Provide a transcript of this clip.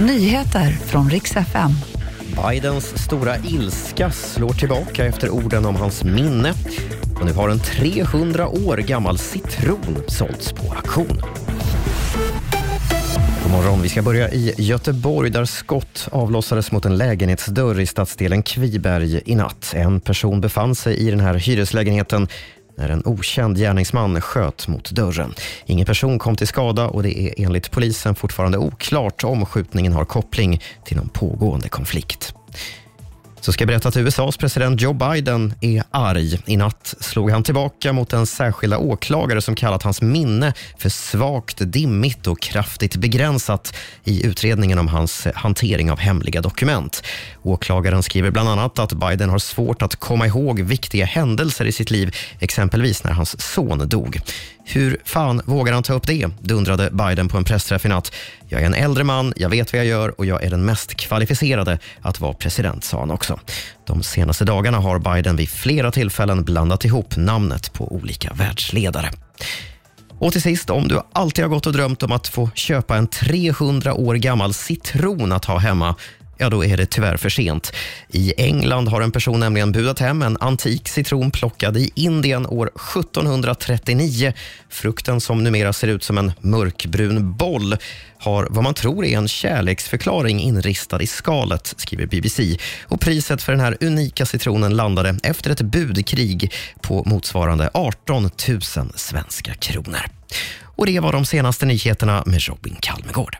Nyheter från riks FM. Bidens stora ilska slår tillbaka efter orden om hans minne. Och nu har en 300 år gammal citron sålts på auktion. God morgon. Vi ska börja i Göteborg där skott avlossades mot en lägenhetsdörr i stadsdelen Kviberg i natt. En person befann sig i den här hyreslägenheten när en okänd gärningsman sköt mot dörren. Ingen person kom till skada och det är enligt polisen fortfarande oklart om skjutningen har koppling till någon pågående konflikt. Så ska jag berätta att USAs president Joe Biden är arg. I natt slog han tillbaka mot en särskilda åklagare som kallat hans minne för svagt, dimmigt och kraftigt begränsat i utredningen om hans hantering av hemliga dokument. Åklagaren skriver bland annat att Biden har svårt att komma ihåg viktiga händelser i sitt liv, exempelvis när hans son dog. Hur fan vågar han ta upp det? dundrade Biden på en pressträff i natt. Jag är en äldre man, jag vet vad jag gör och jag är den mest kvalificerade att vara president, sa han också. De senaste dagarna har Biden vid flera tillfällen blandat ihop namnet på olika världsledare. Och till sist, om du alltid har gått och drömt om att få köpa en 300 år gammal citron att ha hemma ja då är det tyvärr för sent. I England har en person nämligen budat hem en antik citron plockad i Indien år 1739. Frukten som numera ser ut som en mörkbrun boll har vad man tror är en kärleksförklaring inristad i skalet, skriver BBC. Och priset för den här unika citronen landade efter ett budkrig på motsvarande 18 000 svenska kronor. Och det var de senaste nyheterna med Robin Kalmegård.